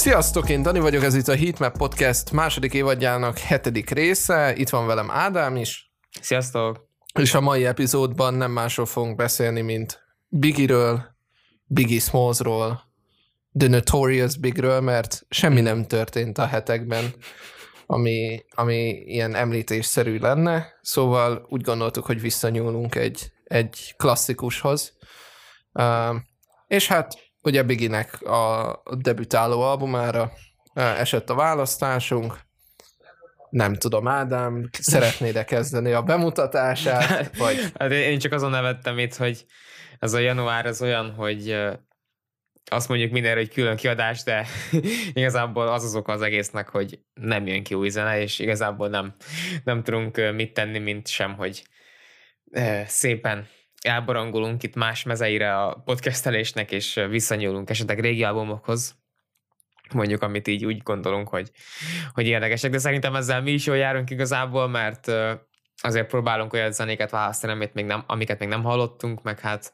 Sziasztok, én Dani vagyok, ez itt a Heatmap Podcast második évadjának hetedik része. Itt van velem Ádám is. Sziasztok! És a mai epizódban nem másról fogunk beszélni, mint Biggie-ről, Biggie Smallsról, The Notorious Bigről, mert semmi nem történt a hetekben, ami, ami ilyen említésszerű lenne. Szóval úgy gondoltuk, hogy visszanyúlunk egy, egy klasszikushoz. Uh, és hát ugye Biginek a debütáló albumára esett a választásunk. Nem tudom, Ádám, szeretnéd-e kezdeni a bemutatását? Vagy... Hát én csak azon nevettem itt, hogy ez a január az olyan, hogy azt mondjuk mindenre, hogy külön kiadás, de igazából az az oka az egésznek, hogy nem jön ki új zene, és igazából nem, nem tudunk mit tenni, mint sem, hogy szépen elbarangolunk itt más mezeire a podcastelésnek, és visszanyúlunk esetleg régi albumokhoz, mondjuk, amit így úgy gondolunk, hogy, hogy érdekesek, de szerintem ezzel mi is jól járunk igazából, mert azért próbálunk olyan zenéket választani, amit még nem, amiket még nem hallottunk, meg hát,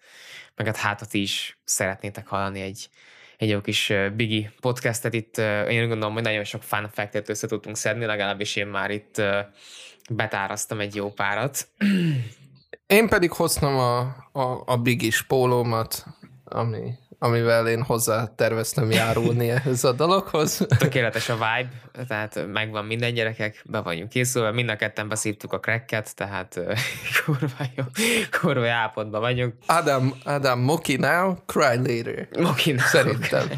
meg hát hátat is szeretnétek hallani egy, egy jó kis Biggie podcastet itt. Én úgy gondolom, hogy nagyon sok fun fact össze tudtunk szedni, legalábbis én már itt betáraztam egy jó párat. Én pedig hoztam a, a, a bigis pólómat, ami, amivel én hozzá terveztem járulni ehhez a dologhoz. Tökéletes a vibe, tehát megvan minden gyerekek, be vagyunk készülve, mind a ketten beszívtuk a cracket, tehát kurva jó, kurva állapotban vagyunk. Adam, Adam, moki now, cry later. Moki now. Szerintem.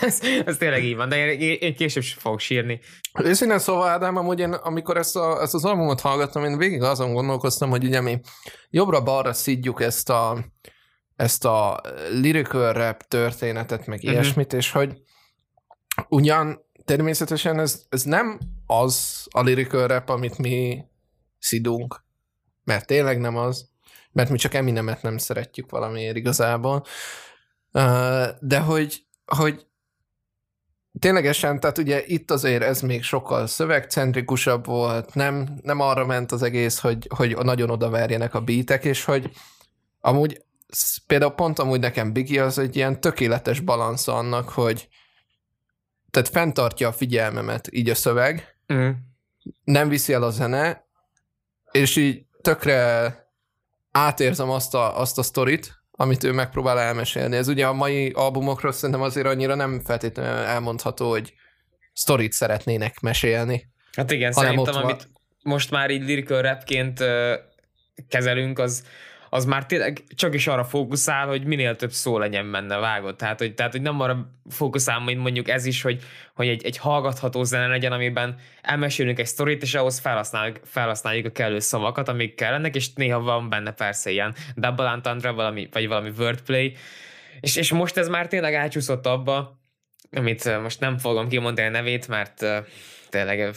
Ez, ez tényleg így van, de én, én később sem fogok sírni. Őszintén szóval, Ádám, amúgy én, amikor ezt, a, ezt az albumot hallgattam, én végig azon gondolkoztam, hogy ugye mi jobbra-balra szidjuk ezt a, ezt a lyrical rap történetet, meg uh-huh. ilyesmit, és hogy ugyan természetesen ez, ez nem az a lyrical rap, amit mi szidunk, mert tényleg nem az, mert mi csak Eminemet nem szeretjük valamiért igazából, de hogy, hogy ténylegesen, tehát ugye itt azért ez még sokkal szövegcentrikusabb volt, nem, nem arra ment az egész, hogy, hogy nagyon odaverjenek a beatek, és hogy amúgy például pont amúgy nekem Biggie az egy ilyen tökéletes balansz annak, hogy tehát fenntartja a figyelmemet így a szöveg, mm. nem viszi el a zene, és így tökre átérzem azt a, azt a sztorit, amit ő megpróbál elmesélni. Ez ugye a mai albumokról szerintem azért annyira nem feltétlenül elmondható, hogy sztorit szeretnének mesélni. Hát igen, szerintem, amit most már így lyrical rapként kezelünk, az az már tényleg csak is arra fókuszál, hogy minél több szó legyen benne vágott. Tehát, hogy, tehát, hogy nem arra fókuszál, mint mondjuk ez is, hogy, hogy egy, egy hallgatható zene legyen, amiben elmesélünk egy sztorit, és ahhoz felhasználjuk, felhasználjuk a kellő szavakat, amik kellenek, és néha van benne persze ilyen double entendre, valami, vagy valami wordplay, és, és most ez már tényleg elcsúszott abba, amit most nem fogom kimondani a nevét, mert tényleg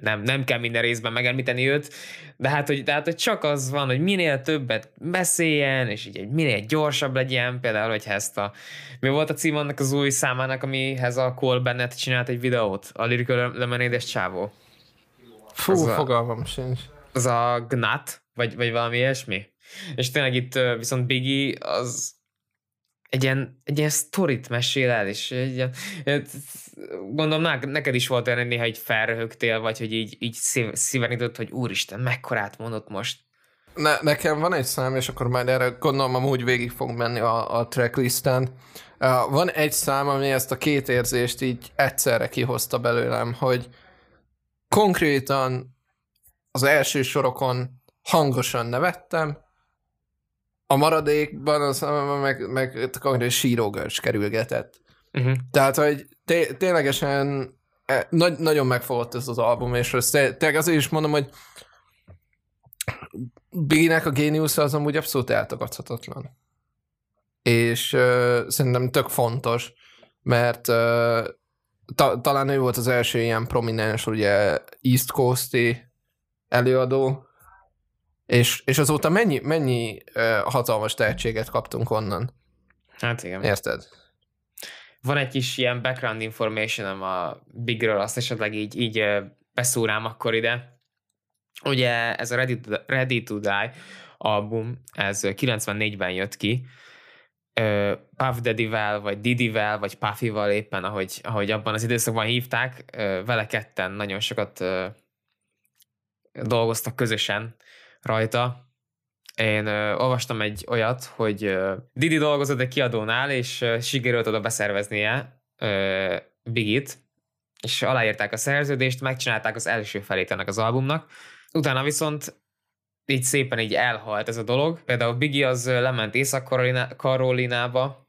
nem, nem kell minden részben megemlíteni őt, de hát, hogy, de hát, hogy csak az van, hogy minél többet beszéljen, és így minél gyorsabb legyen, például, hogyha ezt a, mi volt a cím annak az új számának, amihez a Cole Bennett csinált egy videót, a Lyrical Lemonade-es csávó. Fú, az fogalmam a, sincs. Az a Gnat, vagy, vagy valami ilyesmi. És tényleg itt viszont Biggie az egy ilyen, egy ilyen sztorit mesél el, és egy ilyen, gondolom neked is volt olyan néha így felröhögtél, vagy hogy így, így szíven jutott, hogy úristen, mekkorát mondott most. Ne, nekem van egy szám, és akkor majd erre gondolom amúgy végig fog menni a, a tracklisten. Uh, van egy szám, ami ezt a két érzést így egyszerre kihozta belőlem, hogy konkrétan az első sorokon hangosan nevettem, a maradékban az meg, meg konkrétan sírógörcs kerülgetett. Uh-huh. Tehát, hogy té- ténylegesen e, nagy, nagyon megfogott ez az album, és ezt tényleg azért is mondom, hogy Biggie-nek a géniusz az amúgy abszolút eltagadhatatlan. És uh, szerintem tök fontos, mert uh, ta- talán ő volt az első ilyen prominens, ugye East Coast-i előadó, és, és azóta mennyi, mennyi uh, hatalmas tehetséget kaptunk onnan? Hát igen. Érted? Van egy kis ilyen background information a Bigről, azt esetleg így, így beszúrám akkor ide. Ugye ez a Ready to, Ready to Die album, ez 94-ben jött ki, Puff Daddy-vel, vagy Didi-vel, vagy Puffy-val éppen, ahogy, ahogy abban az időszakban hívták, vele ketten nagyon sokat dolgoztak közösen rajta. Én olvastam egy olyat, hogy Didi dolgozott egy kiadónál, és sikerült oda beszerveznie Bigit, és aláírták a szerződést, megcsinálták az első felét ennek az albumnak. Utána viszont így szépen így elhalt ez a dolog. Például Biggie az lement Észak-Karolinába,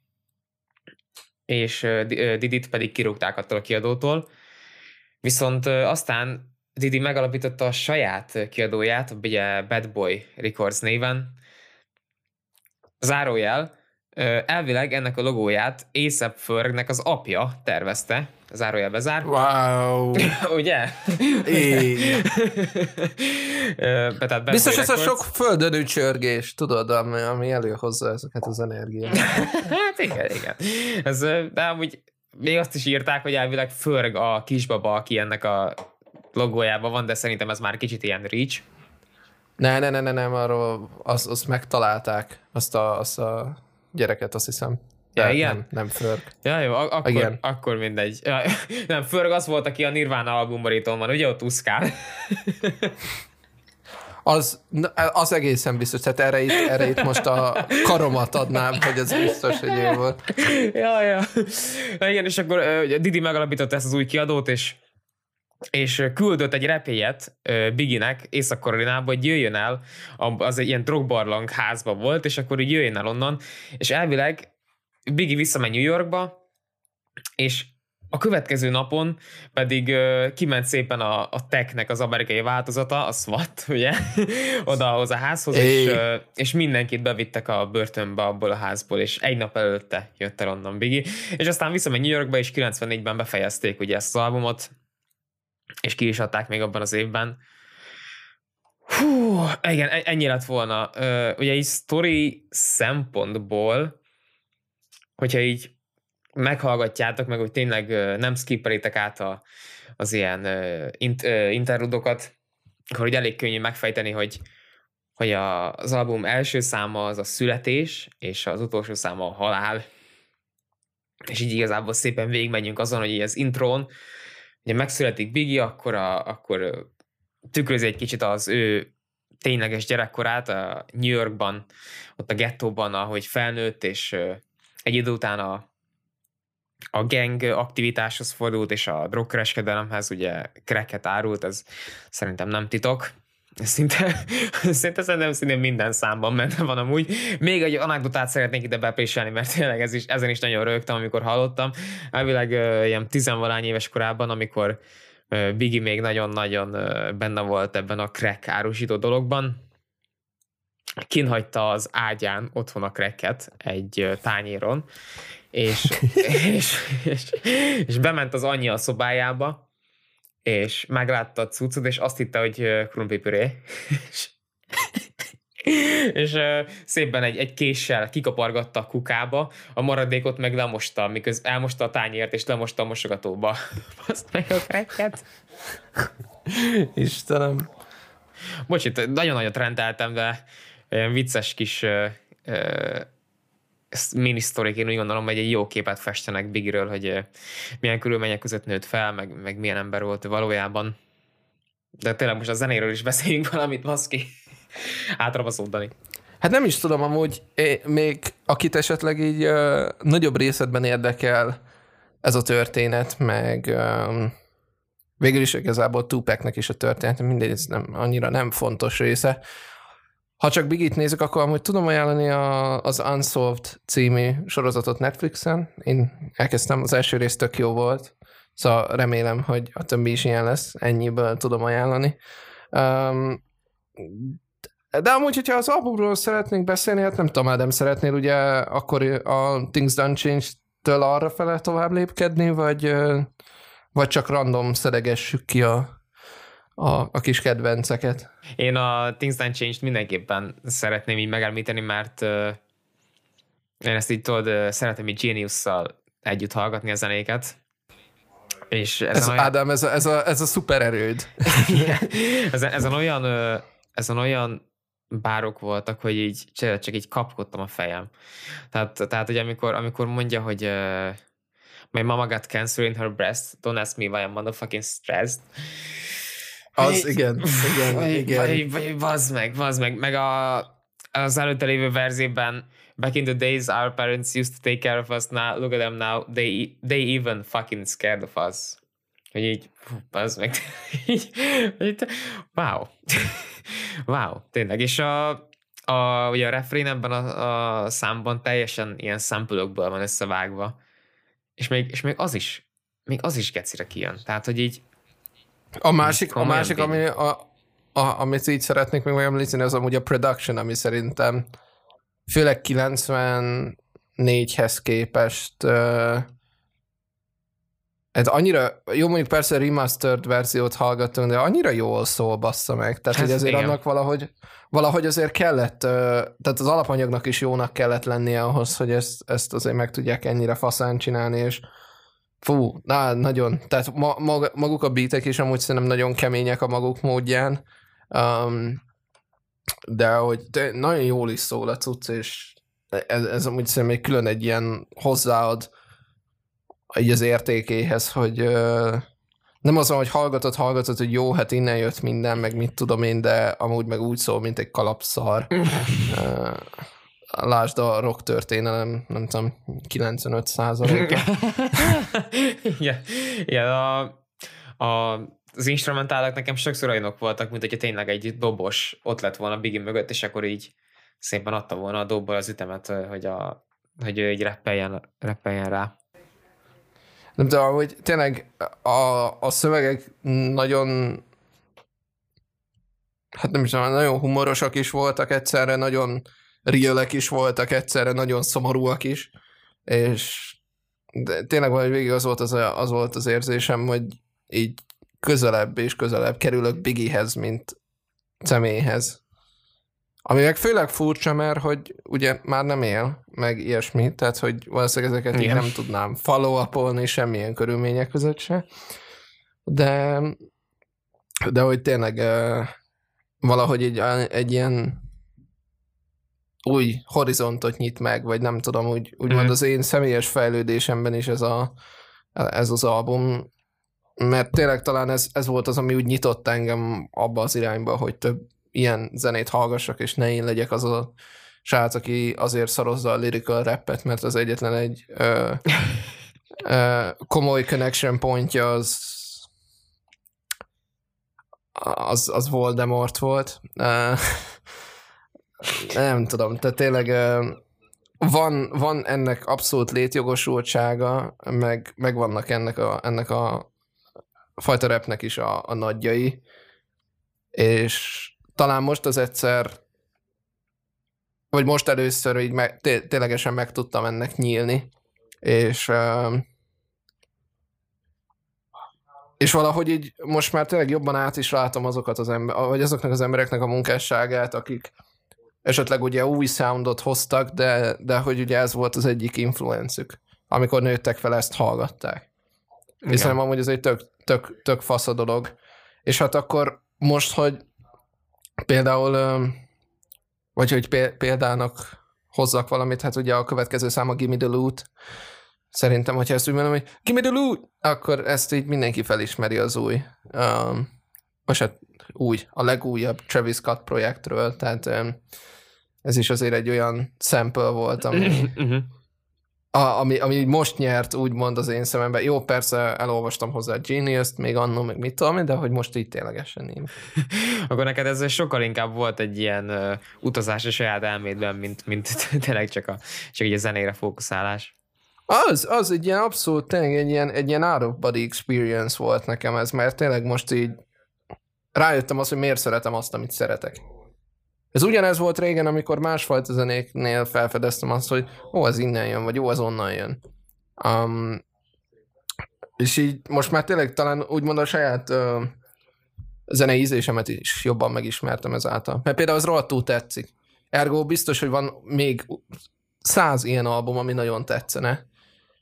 és Didit pedig kirúgták attól a kiadótól. Viszont aztán Didi megalapította a saját kiadóját, ugye Bad Boy Records néven. Zárójel, elvileg ennek a logóját A$AP Fergnek az apja tervezte, zárójel bezár. Wow! Ugye? Tehát Biztos ez a sok földönű csörgés, tudod, ami, ami előhozza ezeket az energiát. hát igen, igen. Ez, de amúgy még azt is írták, hogy elvileg Förg a kisbaba, aki ennek a logójában van, de szerintem ez már kicsit ilyen reach. Ne, ne, ne, ne, nem, arról azt, azt megtalálták, azt a, azt a gyereket, azt hiszem. Ja, igen? Nem, nem Förg. Ja, jó, ak- igen. akkor mindegy. Ja, nem, Förg az volt, aki a Nirvana albumboríton van, ugye ott uszkál. az, az egészen biztos, tehát erre itt, erre itt most a karomat adnám, hogy ez biztos, hogy jó volt. Ja, ja. Na igen, és akkor Didi megalapította ezt az új kiadót, és és küldött egy repélyet Biginek Észak-Karolinába, hogy jöjjön el, az egy ilyen drogbarlang házba volt, és akkor így jöjjön el onnan, és elvileg Biggie visszamegy New Yorkba, és a következő napon pedig uh, kiment szépen a, a technek az amerikai változata, a SWAT, ugye, odahoz a házhoz, és, uh, és mindenkit bevittek a börtönbe abból a házból, és egy nap előtte jött el onnan Biggie, és aztán visszamegy New Yorkba, és 94-ben befejezték ugye ezt az albumot, és ki is adták még abban az évben. Hú, igen, e-, ennyi lett volna. Ugye így story szempontból hogyha így meghallgatjátok meg, hogy tényleg nem skippelitek át a, az ilyen int, interludokat, akkor hogy elég könnyű megfejteni, hogy, hogy a, az album első száma az a születés, és az utolsó száma a halál. És így igazából szépen végigmegyünk azon, hogy így az intrón, ugye megszületik Biggie, akkor, a, akkor tükrözi egy kicsit az ő tényleges gyerekkorát a New Yorkban, ott a gettóban, ahogy felnőtt, és egy idő után a, a gang aktivitáshoz fordult, és a drogkereskedelemhez ugye kreket árult, ez szerintem nem titok. Szinte, szinte szerintem szinte minden számban benne van amúgy. Még egy anekdotát szeretnék ide bepréselni, mert tényleg ez is, ezen is nagyon rögtem, amikor hallottam. Elvileg ilyen tizenvalány éves korában, amikor Biggie még nagyon-nagyon benne volt ebben a crack árusító dologban, kinhagyta az ágyán otthon a kreket egy tányéron, és, és, és, és bement az anyja a szobájába, és meglátta a cuccot, és azt hitte, hogy krumplipüré. és, uh, szépen egy, egy késsel kikapargatta a kukába, a maradékot meg lemosta, miközben elmosta a tányért, és lemosta a mosogatóba. Azt meg a kreket. Istenem. Bocs, itt nagyon nagyot rendeltem, de olyan vicces kis uh, uh, minisztorik, én úgy gondolom, hogy egy jó képet festenek Bigről, hogy uh, milyen körülmények között nőtt fel, meg, meg milyen ember volt valójában. De tényleg most a zenéről is beszéljünk valamit, baszki. Átrabaszódani. Hát nem is tudom amúgy, é, még akit esetleg így uh, nagyobb részletben érdekel ez a történet, meg um, végül is igazából Tupacnek is a történet, mindegy, ez nem, annyira nem fontos része. Ha csak Bigit nézek, akkor amúgy tudom ajánlani a, az Unsolved című sorozatot Netflixen. Én elkezdtem, az első rész tök jó volt, szóval remélem, hogy a többi is ilyen lesz, ennyiből tudom ajánlani. Um, de amúgy, hogyha az albumról szeretnénk beszélni, hát nem tudom, nem szeretnél ugye akkor a Things Done Change-től arra fele tovább lépkedni, vagy, vagy csak random szedegessük ki a, a, a kis kedvenceket. Én a Things Done Changed mindenképpen szeretném így megemlíteni, mert uh, én ezt így tudod, uh, szeretem így Genius-szal együtt hallgatni a zenéket. És ez olyan... Ádám, ez a, ez a, ez a szuper erőd. ez, ezen olyan, ezen olyan bárok voltak, hogy így csak így kapkodtam a fejem. Tehát, tehát hogy amikor, amikor mondja, hogy uh, my mama got cancer in her breast, don't ask me why I'm motherfucking stressed. Az, igen, igen, igen. Vazd meg, vazd meg. Meg a, az előtte lévő verzében back in the days our parents used to take care of us, now look at them now, they, they even fucking scared of us. Hogy így, az meg, wow. wow, tényleg. És a, a, ugye a refrén ebben a, a számban teljesen ilyen szempulokból van összevágva. És még, és még az is, még az is gecire kijön. Tehát, hogy így a másik, a másik ami, a, a, amit így szeretnék még megemlíteni, az amúgy a production, ami szerintem főleg 94-hez képest uh, ez annyira, jó mondjuk persze remastered verziót hallgatunk, de annyira jól szól, bassza meg. Tehát, ez hogy azért igen. annak valahogy, valahogy azért kellett, tehát az alapanyagnak is jónak kellett lennie ahhoz, hogy ezt, ezt azért meg tudják ennyire faszán csinálni, és fú, na, nagyon, tehát ma, maguk a beatek is amúgy szerintem nagyon kemények a maguk módján, um, de hogy de nagyon jól is szól a cucc, és ez, ez amúgy szerintem egy külön egy ilyen hozzáad így az értékéhez, hogy nem az, hogy hallgatod, hallgatod, hogy jó, hát innen jött minden, meg mit tudom én, de amúgy meg úgy szól, mint egy kalapszar. Lásd a rock történelem, nem tudom, 95 százalék. Igen, igen a, a, az instrumentálak nekem sokszor olyanok voltak, mint hogyha tényleg egy dobos ott lett volna Biggie mögött, és akkor így szépen adta volna a dobból az ütemet, hogy, a, hogy ő így rappeljen, rappeljen rá. Nem tudom, hogy tényleg a, a szövegek nagyon hát nem is nagyon humorosak is voltak egyszerre, nagyon realek is voltak egyszerre, nagyon szomorúak is, és de tényleg valahogy végig az volt az, az volt az érzésem, hogy így közelebb és közelebb kerülök Bigihez, mint személyhez. Ami meg főleg furcsa, mert hogy ugye már nem él, meg ilyesmi, tehát hogy valószínűleg ezeket Igen. így nem tudnám follow semmilyen körülmények között se. De, de hogy tényleg uh, valahogy egy, egy ilyen új horizontot nyit meg, vagy nem tudom, úgy, úgymond mm. az én személyes fejlődésemben is ez, a, ez az album, mert tényleg talán ez, ez volt az, ami úgy nyitott engem abba az irányba, hogy több ilyen zenét hallgassak, és ne én legyek az a srác, aki azért szarozza a lyrical rappet, mert az egyetlen egy ö, ö, komoly connection pontja az az, az Voldemort volt. Uh, nem tudom, tehát tényleg van, van ennek abszolút létjogosultsága, meg, meg vannak ennek a, ennek a fajta repnek is a, a nagyjai, és talán most az egyszer, vagy most először így meg, té- ténylegesen meg tudtam ennek nyílni, és és valahogy így most már tényleg jobban át is látom azokat az ember, vagy azoknak az embereknek a munkásságát, akik esetleg ugye új soundot hoztak, de, de hogy ugye ez volt az egyik influencük. Amikor nőttek fel, ezt hallgatták. Igen. Hiszen amúgy ez egy tök, tök, tök fasz a dolog. És hát akkor most, hogy Például, vagy hogy példának hozzak valamit, hát ugye a következő szám a Gimme the Loot. Szerintem, hogyha ezt úgy mondom, hogy Gimme the Loot, akkor ezt így mindenki felismeri az új, um, vagy hát új, a legújabb Travis Scott projektről, tehát ez is azért egy olyan sample volt, ami, mhm a, ami, ami most nyert, úgymond az én szememben. Jó, persze elolvastam hozzá a Genius-t, még annól, meg mit tudom, de hogy most így ténylegesen nem. Akkor neked ez sokkal inkább volt egy ilyen uh, utazás a saját elmédben, mint, mint tényleg csak, a, csak egy a zenére fókuszálás. Az, az egy ilyen abszolút, tényleg egy ilyen, egy ilyen out of body experience volt nekem ez, mert tényleg most így rájöttem azt, hogy miért szeretem azt, amit szeretek. Ez ugyanez volt régen, amikor másfajta zenéknél felfedeztem azt, hogy ó, az innen jön, vagy ó, az onnan jön. Um, és így most már tényleg talán úgymond a saját uh, zenei ízlésemet is jobban megismertem ezáltal. Mert például az rohadtul tetszik. Ergo biztos, hogy van még száz ilyen album, ami nagyon tetszene.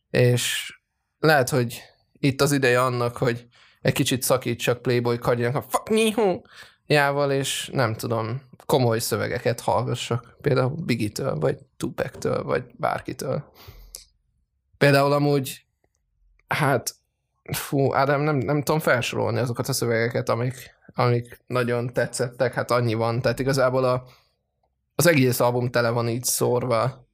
És lehet, hogy itt az ideje annak, hogy egy kicsit szakítsak Playboy Kardjának a fuck me, jával, és nem tudom, komoly szövegeket hallgassak. Például Bigitől, vagy Tupektől, vagy bárkitől. Például amúgy, hát, fú, Ádám, nem, nem tudom felsorolni azokat a szövegeket, amik, amik nagyon tetszettek, hát annyi van, tehát igazából a, az egész album tele van így szórva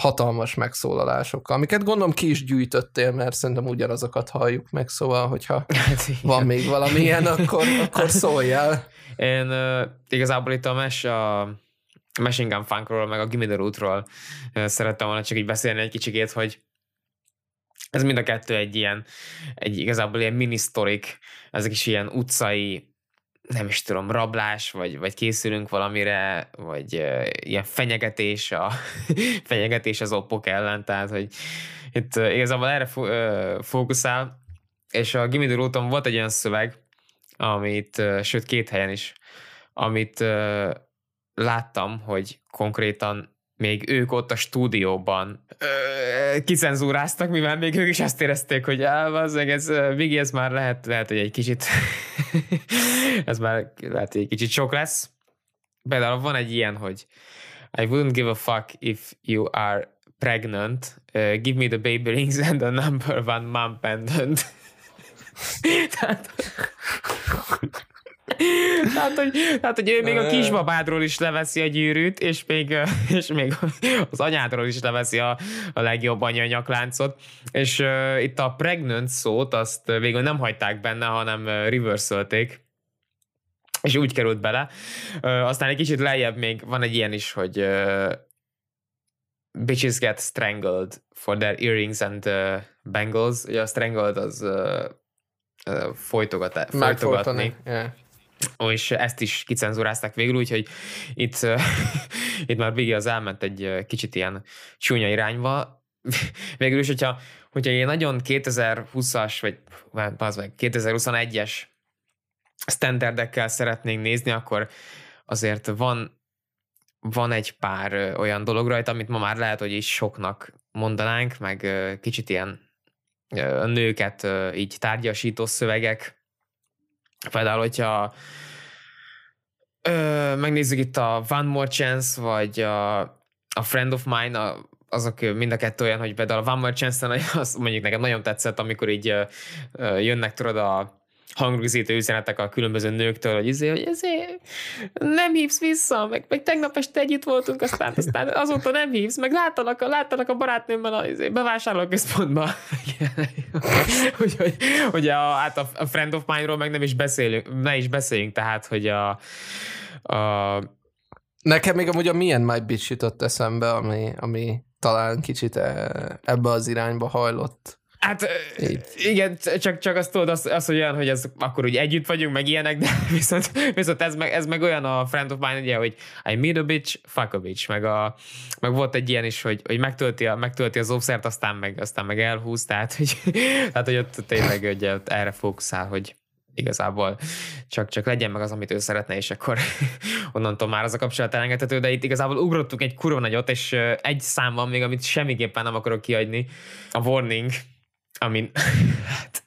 hatalmas megszólalásokkal, amiket gondolom ki is gyűjtöttél, mert szerintem ugyanazokat halljuk meg, szóval, hogyha hát, van még valamilyen, akkor, akkor szóljál. Én uh, igazából itt a mes a Machine Gun Funkról, meg a Gimme the Rootról uh, szerettem volna csak így beszélni egy kicsikét, hogy ez mind a kettő egy ilyen, egy igazából ilyen mini-sztorik, ezek is ilyen utcai nem is tudom, rablás, vagy, vagy készülünk valamire, vagy uh, ilyen fenyegetés, a fenyegetés az oppok ellen, tehát hogy itt uh, igazából erre fo- uh, fókuszál, és a Gimme the volt egy olyan szöveg, amit, uh, sőt két helyen is, amit uh, láttam, hogy konkrétan még ők ott a stúdióban ö, kicenzúráztak, mivel még ők is azt érezték, hogy az ez, Vigi, ez már lehet, lehet, hogy egy kicsit ez már lehet, hogy egy kicsit sok lesz. Például van egy ilyen, hogy I wouldn't give a fuck if you are pregnant. Uh, give me the baby rings and the number one mom pendant. Tehát, tehát, hogy, tehát, hogy ő még a kisbabádról is leveszi a gyűrűt, és még, és még az anyádról is leveszi a, a legjobb anyanyakláncot. És uh, itt a pregnant szót, azt végül nem hagyták benne, hanem reverse és úgy került bele. Uh, aztán egy kicsit lejjebb még van egy ilyen is, hogy uh, bitches get strangled for their earrings and uh, bangles. Ugye a strangled az uh, uh, folytogatni. folytogatni. Yeah és ezt is kicenzurázták végül, úgyhogy itt, itt már Biggie az elment egy kicsit ilyen csúnya irányba. Végül is, hogyha, hogyha én nagyon 2020-as, vagy az meg 2021-es standardekkel szeretnénk nézni, akkor azért van, van egy pár olyan dolog rajta, amit ma már lehet, hogy is soknak mondanánk, meg kicsit ilyen nőket így tárgyasító szövegek, Például, hogyha ö, megnézzük itt a One More Chance, vagy a, a Friend of Mine, a, azok mind a kettő olyan, hogy például a One More Chance-en az mondjuk nekem nagyon tetszett, amikor így ö, jönnek tudod a hangrögzítő üzenetek a különböző nőktől, hogy izé, hogy ezért nem hívsz vissza, meg, meg tegnap este együtt voltunk, aztán, aztán azóta nem hívsz, meg láttalak, láttalak a barátnőmmel a izé, bevásárlóközpontban. Úgyhogy hogy a, hát a, a Friend of Mine-ról meg nem is beszélünk, ne is beszéljünk, tehát, hogy a, a Nekem még amúgy a milyen My Bitch jutott eszembe, ami, ami talán kicsit e, ebbe az irányba hajlott. Hát igen, csak, csak azt tudod, az, az, hogy olyan, hogy ez akkor úgy együtt vagyunk, meg ilyenek, de viszont, viszont ez, meg, ez meg olyan a friend of mine, ugye, hogy I meet a bitch, fuck a bitch, meg, a, meg volt egy ilyen is, hogy, hogy megtölti, a, megtölti az óvszert, aztán meg, aztán meg elhúz, tehát hogy, tehát, hogy ott tényleg hogy ott erre fókuszál, hogy igazából csak, csak legyen meg az, amit ő szeretne, és akkor onnantól már az a kapcsolat elengedhető, de itt igazából ugrottuk egy kurva nagyot, és egy szám van még, amit semmiképpen nem akarok kiadni, a warning, ami, hát,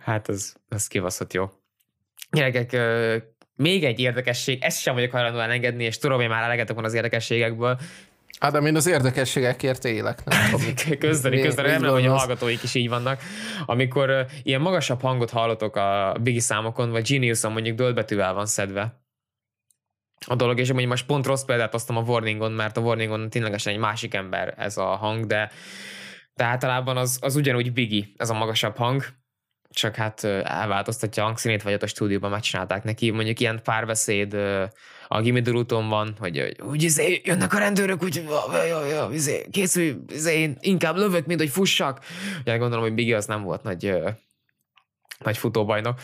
hát az, az kibaszott jó. Gyerekek, még egy érdekesség, ezt sem vagyok hajlandó elengedni, és tudom, hogy már elegetek van az érdekességekből. Hát, de én az érdekességekért élek. Nem közdeni, közdeni, remélem, hogy a hallgatóik is így vannak. Amikor uh, ilyen magasabb hangot hallotok a Biggie számokon, vagy Geniuson mondjuk döltbetűvel van szedve, a dolog, és mondjuk most pont rossz példát hoztam a Warningon, mert a Warningon ténylegesen egy másik ember ez a hang, de de általában az, az ugyanúgy bigi, ez a magasabb hang, csak hát elváltoztatja a hangszínét, vagy ott a stúdióban megcsinálták neki. Mondjuk ilyen párbeszéd a Gimme van, hogy úgy izé, jönnek a rendőrök, úgy izé, készülj, izé, én inkább lövök, mint hogy fussak. Ugye gondolom, hogy Biggie az nem volt nagy nagy futóbajnok.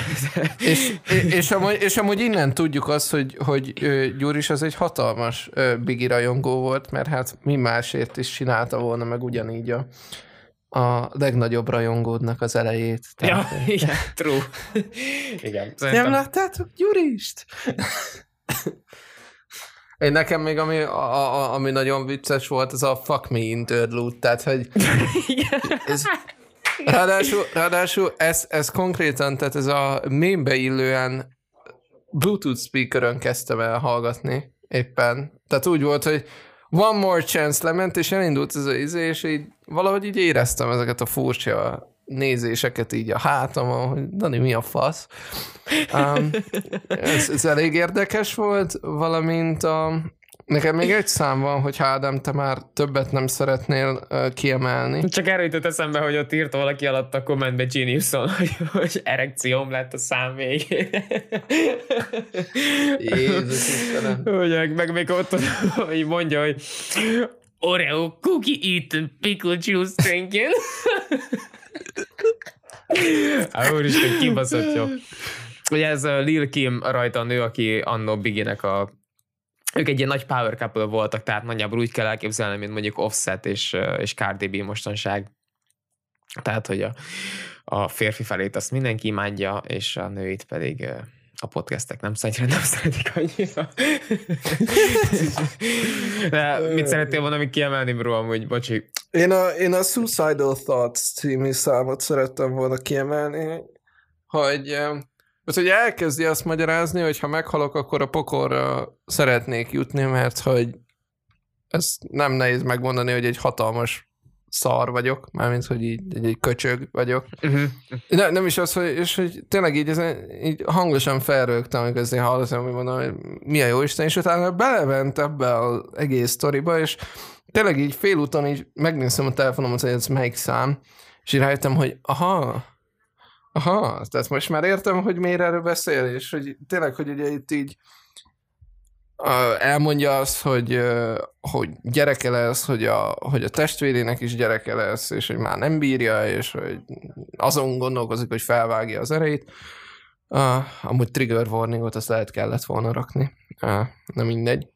és, és, amúgy, és amúgy innen tudjuk azt, hogy, hogy Gyuris az egy hatalmas Bigi rajongó volt, mert hát mi másért is csinálta volna meg ugyanígy a, a legnagyobb rajongódnak az elejét. Tehát, ja, igen, true. igen, szerintem... Nem láttátok Gyurist? Én nekem még ami, a, a, ami nagyon vicces volt, az a fuck me interlude, tehát hogy ez, Ráadásul, ráadásul ez, ez konkrétan, tehát ez a mémbe illően Bluetooth speakerön kezdtem el hallgatni éppen. Tehát úgy volt, hogy One More Chance lement, és elindult ez az izé, és így valahogy így éreztem ezeket a furcsa nézéseket így a hátamon, hogy Dani, mi a fasz? Um, ez, ez elég érdekes volt, valamint a, Nekem még egy szám van, hogy Ádám, te már többet nem szeretnél uh, kiemelni. Csak erről jutott eszembe, hogy ott írt valaki alatt a kommentbe Geniuson, hogy, hogy erekcióm lett a szám végén. Jézus Istenem. Hogy meg, még ott hogy mondja, hogy Oreo cookie eaten pickle juice drinking. Á, úristen, kibaszott jó. Ugye ez Lil Kim rajta a nő, aki annó Biginek a ők egy ilyen nagy power couple voltak, tehát nagyjából úgy kell elképzelni, mint mondjuk Offset és, és Cardi B mostanság. Tehát, hogy a, a férfi felét azt mindenki imádja, és a nőit pedig a podcastek nem szeretik, nem szeretik annyira. De mit szerettél volna még kiemelni, bro, amúgy, bocsi. Én a, én a Suicidal Thoughts című számot szerettem volna kiemelni, hogy mert hogy elkezdi azt magyarázni, hogy ha meghalok, akkor a pokorra szeretnék jutni, mert hogy ez nem nehéz megmondani, hogy egy hatalmas szar vagyok, mármint, hogy így egy, egy köcsög vagyok. Uh-huh. Ne, nem is az, hogy, és hogy tényleg így, ez, így hangosan felrögtem, amikor ezt hallottam, hogy mondom, hogy mi a jó Isten, és utána belevent ebbe az egész sztoriba, és tényleg így félúton így megnéztem a telefonomat, hogy ez melyik szám, és így rájöttem, hogy aha, Aha, tehát most már értem, hogy miért erről beszél, és hogy tényleg, hogy ugye itt így elmondja azt, hogy, hogy gyereke lesz, hogy a, hogy a testvérének is gyereke lesz, és hogy már nem bírja, és hogy azon gondolkozik, hogy felvágja az erejét. Uh, amúgy trigger warningot azt lehet kellett volna rakni. Uh, nem mindegy.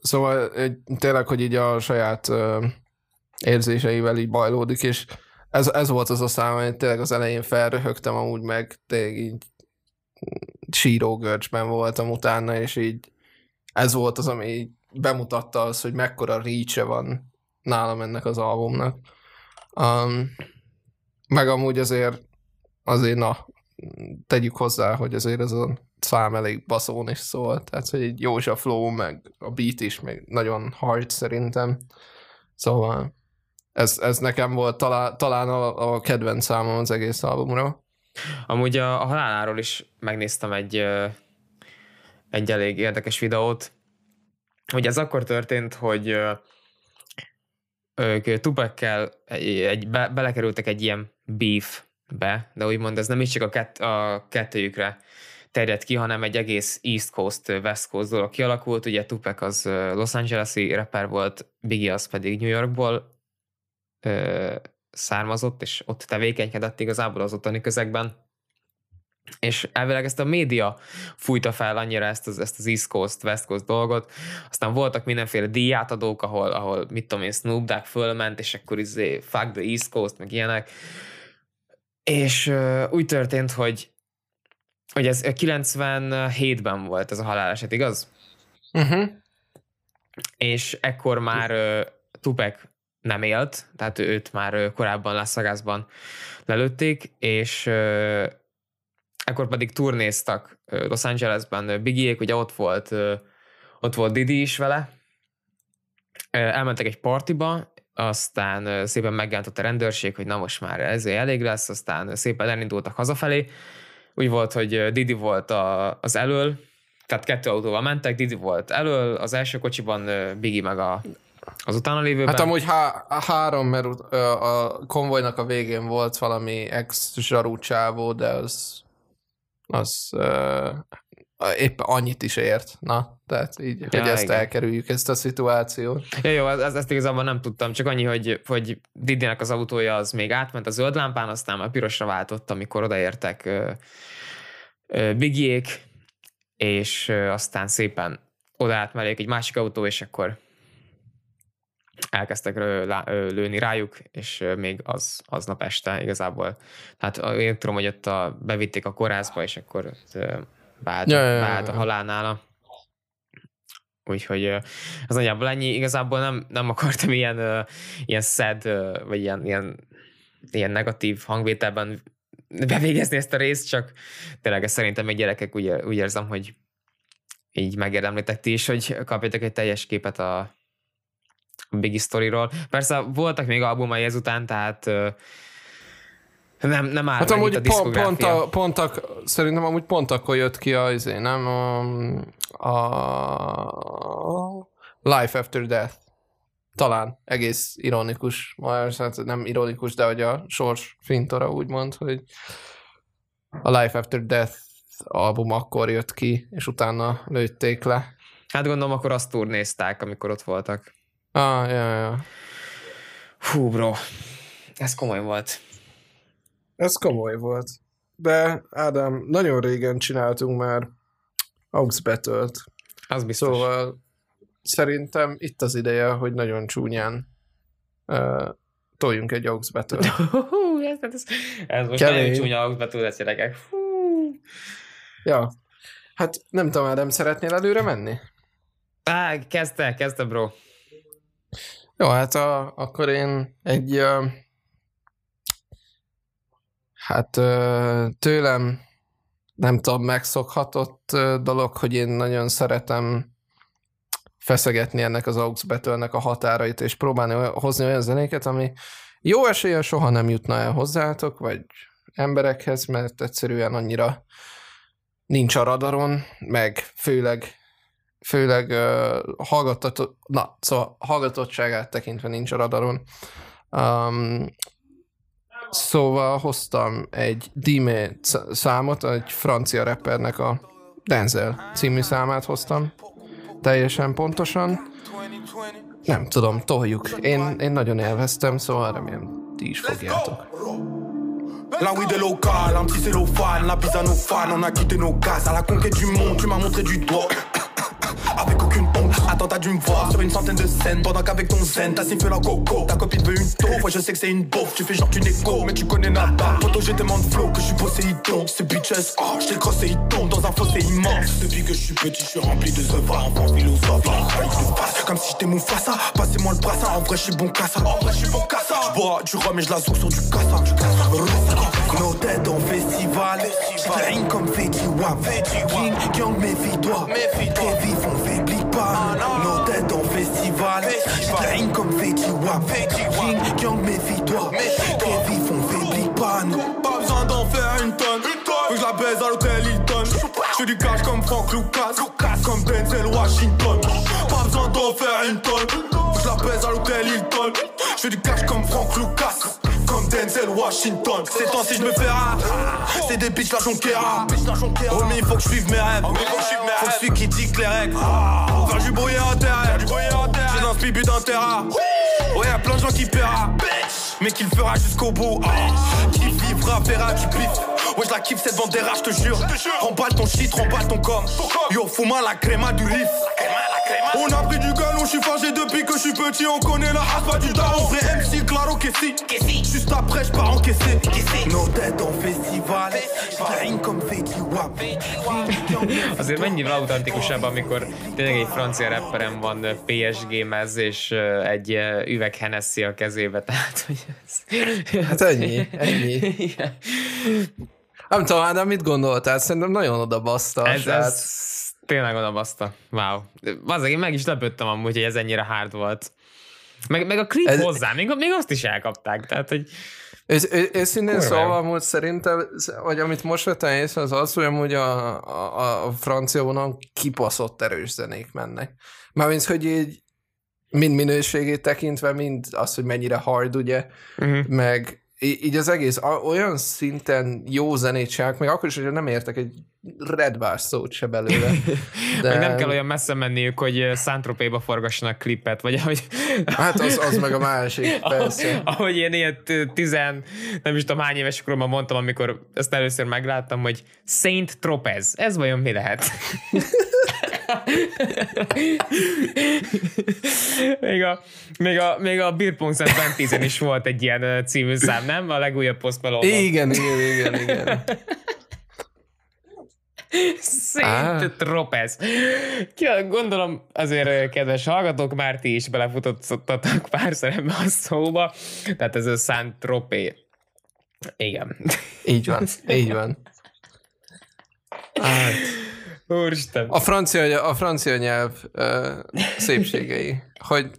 Szóval tényleg, hogy így a saját érzéseivel így bajlódik, és ez, ez volt az a szám, hogy tényleg az elején felröhögtem amúgy meg, tényleg így sírógörcsben voltam utána, és így ez volt az, ami így bemutatta az, hogy mekkora reach van nálam ennek az albumnak. Um, meg amúgy azért, azért na, tegyük hozzá, hogy azért ez a szám elég baszón is szól, tehát hogy egy jó a flow, meg a beat is, meg nagyon hard szerintem. Szóval ez, ez nekem volt talán, talán a, a kedvenc számom az egész albumról. Amúgy a, a haláláról is megnéztem egy, egy elég érdekes videót, hogy ez akkor történt, hogy ők Tupekkel egy, be, belekerültek egy ilyen beefbe, de úgymond ez nem is csak a, kett, a kettőjükre terjedt ki, hanem egy egész East Coast, West Coast dolog kialakult. Ugye Tupek az Los Angeles-i rapper volt, Biggie az pedig New Yorkból ö, származott, és ott tevékenykedett igazából az ottani közegben. És elvileg ezt a média fújta fel annyira ezt az, ezt az East Coast, West Coast dolgot. Aztán voltak mindenféle díjátadók, ahol, ahol mit tudom én, Snoop Dogg fölment, és akkor izé, fuck the East Coast, meg ilyenek. És uh, úgy történt, hogy hogy ez 97-ben volt ez a haláleset, igaz? Uh-huh. És ekkor már uh, Tupac nem élt, tehát őt már korábban Las Vegasban lelőtték, és ekkor pedig turnéztak Los Angelesben Bigiék, ugye ott volt, ott volt Didi is vele, elmentek egy partiba, aztán szépen megjelent a rendőrség, hogy na most már ez elég lesz, aztán szépen elindultak hazafelé. Úgy volt, hogy Didi volt a, az elől, tehát kettő autóval mentek, Didi volt elől, az első kocsiban Bigi meg a az utána lévőben? Hát amúgy há- három, mert a konvojnak a végén volt valami ex-zsarú csávó, de az, az uh, épp annyit is ért. Na, tehát így, ja, hogy ezt igen. elkerüljük, ezt a szituációt. Ja, jó, ezt, ezt igazából nem tudtam, csak annyi, hogy, hogy Didinek az autója az még átment a zöld lámpán, aztán a pirosra váltott, amikor odaértek uh, uh, Bigiék, és uh, aztán szépen oda átmelék egy másik autó, és akkor elkezdtek lőni rájuk, és még az, aznap este igazából. Hát én tudom, hogy ott a, bevitték a korászba, és akkor beállt, ja, ja, ja, a halál nála. Úgyhogy az nagyjából ennyi. Igazából nem, nem akartam ilyen, ilyen sad, vagy ilyen, ilyen, ilyen negatív hangvételben bevégezni ezt a részt, csak tényleg szerintem még gyerekek úgy, úgy érzem, hogy így megérdemlitek ti is, hogy kapjatok egy teljes képet a Biggie Story-ról. Persze voltak még albumai ezután, tehát nem, nem áll hát amúgy a pont, pont, a, pont a, szerintem amúgy pont akkor jött ki a, azért, nem a, a Life After Death. Talán egész ironikus, hát nem ironikus, de hogy a sors fintora úgymond, hogy a Life After Death album akkor jött ki, és utána lőtték le. Hát gondolom, akkor azt turnézták, amikor ott voltak. Ah, ja, ja. Hú, bro. Ez komoly volt. Ez komoly volt. De Ádám, nagyon régen csináltunk már Aux Battle-t. Az biztos. Szóval szerintem itt az ideje, hogy nagyon csúnyán uh, toljunk egy Aux Battle-t. ez, ez, ez most Kemény. nagyon csúnya Aux Battle lesz, gyerekek. Ja. Hát nem tudom, Ádám, szeretnél előre menni? Á, kezdte, kezdte, bro. Jó, hát a, akkor én egy uh, hát tőlem nem tudom, megszokhatott dolog, hogy én nagyon szeretem feszegetni ennek az AUX betölnek a határait, és próbálni hozni olyan zenéket, ami jó esélyen soha nem jutna el hozzátok, vagy emberekhez, mert egyszerűen annyira nincs a radaron, meg főleg főleg uh, hallgatott, na, szóval hallgatottságát tekintve nincs a radaron. Um, Szóval hoztam egy Dime számot, egy francia rappernek a Denzel című számát hoztam. Teljesen pontosan. Nem tudom, toljuk. Én, én nagyon élveztem, szóval remélem ti is fogjátok. La weed est locale, un petit cellophane, la pizza nos fans, on a quitté nos cases à la conquête du monde, tu m'as montré du doigt. T'as dû me voir sur une centaine de scènes. Pendant qu'avec ton zen t'as sifflé la coco. Ta copine veut une taupe, ouais je sais que c'est une beauf. Tu fais genre tu n'écho, mais tu connais nada Photo j'ai tellement de flow que je suis Poséidon Ces bitches, oh crossé ils tombent dans un fossé immense. Depuis que je suis petit je suis rempli de œuvres Enfant philosophe, comme si j'étais ça Passez-moi le brassin, en vrai je suis bon cassa En vrai je suis bon cassa J'bois du rhum et je la sur du cassa Nos têtes en festival. J'fais comme Fetty Wap. Young, méfie-toi. Très vif faiblit pas Nos têtes en festival. J'fais comme Fetty Wap King, Young, méfie-toi Très vif on faiblit pas Pas besoin d'en faire une tonne. Faut que je la baise à l'hôtel Hilton. J'fais du cash comme Frank Lucas. Comme Denzel Washington. Pas besoin d'en faire une tonne. Faut que je la baise à l'hôtel Hilton. J'fais du cash comme Frank Lucas comme Denzel Washington. Ces temps-ci, je me fais rare. C'est des bitches la jonquera. Homie, faut que je suive mes rêves. Faut que je suis qui dicte les règles. Faire du bruit à terre. J'ai dans ce bibu d'un terrain. Ouais, y'a plein de gens qui paiera. Mais qui le fera jusqu'au bout. Qui vivra verra du pif. Ouais, je la kiffe cette bandera, je te jure. Remballe ton shit, remballe ton com. Yo, fuma la crema du riff. On a pris du galon, je suis fâché depuis que je suis petit, on connaît la pas du daron. Vrai MC, claro que si. Juste après, je pars encaisser. Nos têtes en festival, je comme Fetty Wap. Azért mennyivel autentikusabb, amikor tényleg egy francia rapperen van PSG mez és egy üveg Hennessy a kezébe, tehát hogy ez... Hát ennyi, ennyi. Nem tudom, de mit gondoltál? Szerintem nagyon oda baszta. Ez, ez tényleg oda baszta. Wow. Az én meg is lepődtem amúgy, hogy ez ennyire hard volt. Meg, meg a klip ez... hozzá, még, még azt is elkapták. Tehát, hogy ez, őszintén szóval amúgy szerintem, vagy amit most vettem észre, az az, hogy amúgy a, a, a francia vonal kipaszott erős zenék mennek. Mármint, hogy így mind minőségét tekintve, mind az, hogy mennyire hard, ugye, uh-huh. meg így az egész olyan szinten jó zenét csinálják, még akkor is, hogy nem értek egy redbás szót se belőle. De... Meg nem kell olyan messze menniük, hogy Szántropéba forgassanak klipet, vagy ahogy... Hát az, az meg a másik, persze. ahogy én ilyen tizen, nem is tudom hány éves koromban mondtam, amikor ezt először megláttam, hogy Saint Tropez. Ez vajon mi lehet? Még, a, még, a, még a Beer Pong Szent is volt egy ilyen című szám, nem? A legújabb Post Igen, igen, igen, igen. Szint tropez. Gondolom azért, kedves hallgatók, már ti is belefutottatok pár ebbe a szóba. Tehát ez a Saint Tropez Igen. Így van, így van. Hát. Úristen. A francia, a francia nyelv uh, szépségei, hogy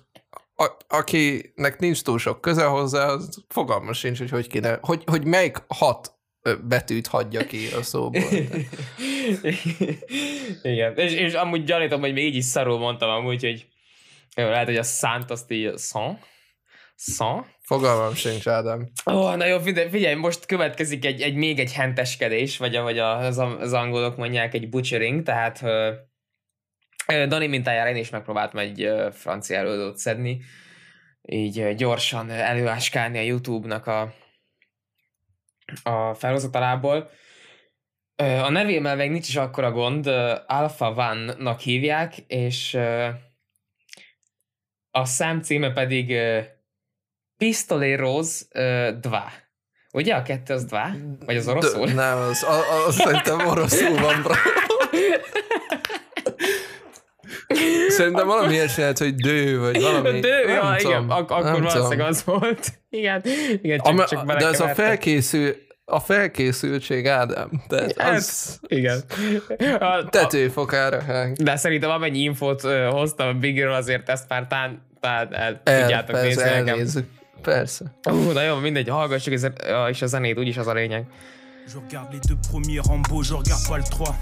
a, akinek nincs túl sok köze hozzá, az fogalmas sincs, hogy hogy kéne, hogy, hogy melyik hat betűt hagyja ki a szóból. Igen, és, és amúgy gyanítom, hogy még így is szarul mondtam amúgy, hogy lehet, hogy a szánt azt így szan, szan. Fogalmam sincs, Ádám. Ó, oh, na jó, figyelj, figyelj, most következik egy, egy még egy henteskedés, vagy ahogy az, az angolok mondják, egy butchering, tehát uh, Dani mintájára én is megpróbáltam egy uh, francia előadót szedni, így uh, gyorsan előáskálni a YouTube-nak a, a felhozatalából. A nevémmel még nincs is akkora gond, Alpha Van-nak hívják, és a szám címe pedig Pistoleros 2. Ugye a kettő az 2? Vagy az oroszul? D- nem, az, az, az szerintem oroszul van, bro. Szerintem valami ilyesmi lehet, hogy dő, vagy valami. Dő, nem ja, tudom, igen, ak- akkor valószínűleg az volt. Igen, igen csak, Am- csak De ez a felkészül, a felkészültség, Ádám. Tehát hát, az igen. A, tetőfokára. De szerintem amennyi infót hoztam a Bigről, azért ezt már tán, tán el, tudjátok nézni nekem. Persze. Ú, na jó, mindegy, hallgassuk, és a zenét, úgyis az a lényeg. Je regarde les deux premiers Rambo, je regarde pas le 3.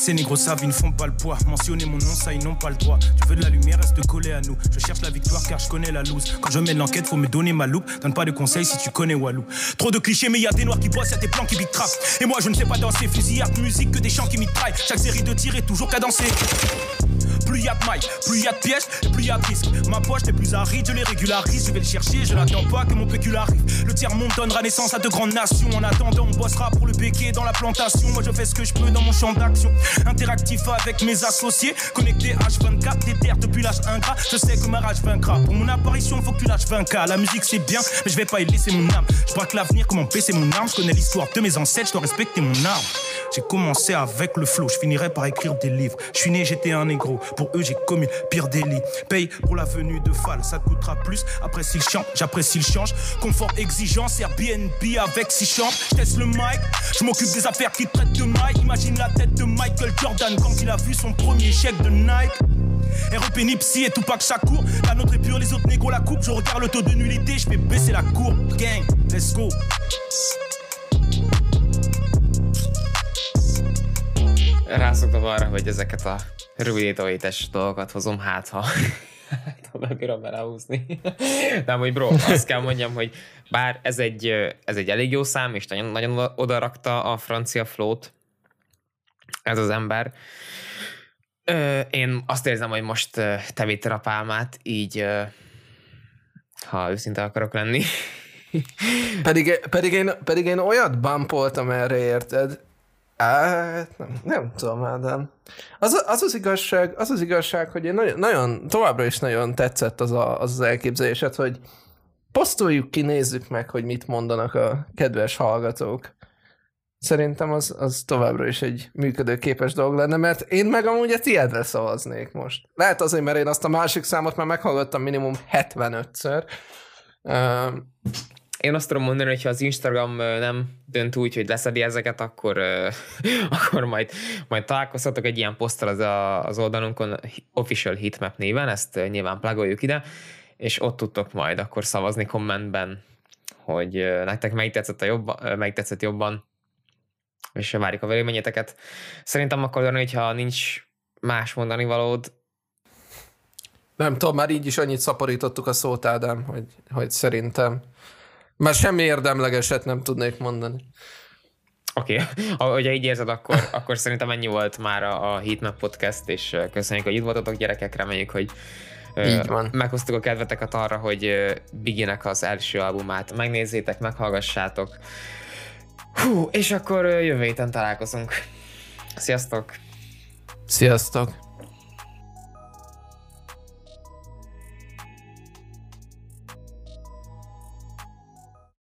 Ces négros savent, ils ne font pas le poids. Mentionner mon nom, ça, ils n'ont pas le droit. Tu veux de la lumière, reste collé à nous. Je cherche la victoire car je connais la loose. Quand je mène l'enquête, faut me donner ma loupe. Donne pas de conseils si tu connais Walou. Trop de clichés, mais y a des noirs qui bossent, y'a des plans qui trap. Et moi, je ne sais pas danser, fusillade, musique, que des chants qui mitraillent. Chaque série de tirs est toujours cadencée. Plus y a de mailles, plus y a de pièges, et plus y a de risques. Ma poche est plus aride, je les régularise. Je vais le chercher, je n'attends pas que mon pécule arrive. Le tiers-monde donnera naissance à de grandes nations. En attendant, on bossera pour le béquet dans la plantation. Moi, je fais ce que je peux dans mon champ d'action. Interactif avec mes associés, connecté H24, déterre depuis l'âge ingrat. Je sais que ma rage vaincra. Pour mon apparition, faut que tu lâches 20K. La musique, c'est bien, mais je vais pas y laisser mon âme. Je braque l'avenir, comment baisser mon arme? Je connais l'histoire de mes ancêtres, je dois respecter mon arme. J'ai commencé avec le flow, je finirai par écrire des livres. Je suis né, j'étais un négro. Pour eux, j'ai commis pire délit. Paye pour la venue de Fall, ça te coûtera plus. Apprécie le chant, j'apprécie le change. Confort, exigence, Airbnb avec six chambres. Je le mic, je m'occupe des affaires qui traitent de Mike. Imagine la tête de Michael Jordan quand il a vu son premier chèque de Nike. REP Nipsey et Tupac Shakur. La nôtre est pure, les autres négros la coupe. Je regarde le taux de nullité, je fais baisser la courbe. Gang, let's go. rászoktam arra, hogy ezeket a rövidítóites dolgokat hozom, hát ha ha bebírom belehúzni. De amúgy bro, azt kell mondjam, hogy bár ez egy, ez egy elég jó szám, és nagyon, nagyon odarakta a francia flót ez az ember. Én azt érzem, hogy most te vitted a pálmát, így ha őszinte akarok lenni. pedig, pedig, én, pedig én olyat bumpoltam erre, érted? Hát, nem, nem tudom, Ádám. Az, az, az, igazság, az az igazság, hogy én nagyon, nagyon továbbra is nagyon tetszett az, a, az az elképzelésed, hogy posztoljuk ki, nézzük meg, hogy mit mondanak a kedves hallgatók. Szerintem az, az továbbra is egy működőképes dolog lenne, mert én meg amúgy a tiédre szavaznék most. Lehet azért, mert én azt a másik számot már meghallgattam minimum 75-ször. Én azt tudom mondani, hogy ha az Instagram nem dönt úgy, hogy leszedi ezeket, akkor, akkor majd, majd találkozhatok egy ilyen poszttal az, a, az oldalunkon Official Hitmap néven, ezt nyilván plagoljuk ide, és ott tudtok majd akkor szavazni kommentben, hogy nektek melyik tetszett, a jobban, melyik tetszett jobban, és várjuk a véleményeteket. Szerintem akkor, hogyha nincs más mondani valód, nem tudom, már így is annyit szaporítottuk a szót, Ádám, hogy, hogy szerintem már semmi érdemlegeset nem tudnék mondani. Oké, okay. hogyha így érzed, akkor, akkor szerintem ennyi volt már a, a Heatmap Podcast, és köszönjük, hogy itt voltatok gyerekek, reméljük, hogy így van. meghoztuk a kedveteket arra, hogy Biginek az első albumát megnézzétek, meghallgassátok. Hú, és akkor jövő héten találkozunk. Sziasztok! Sziasztok!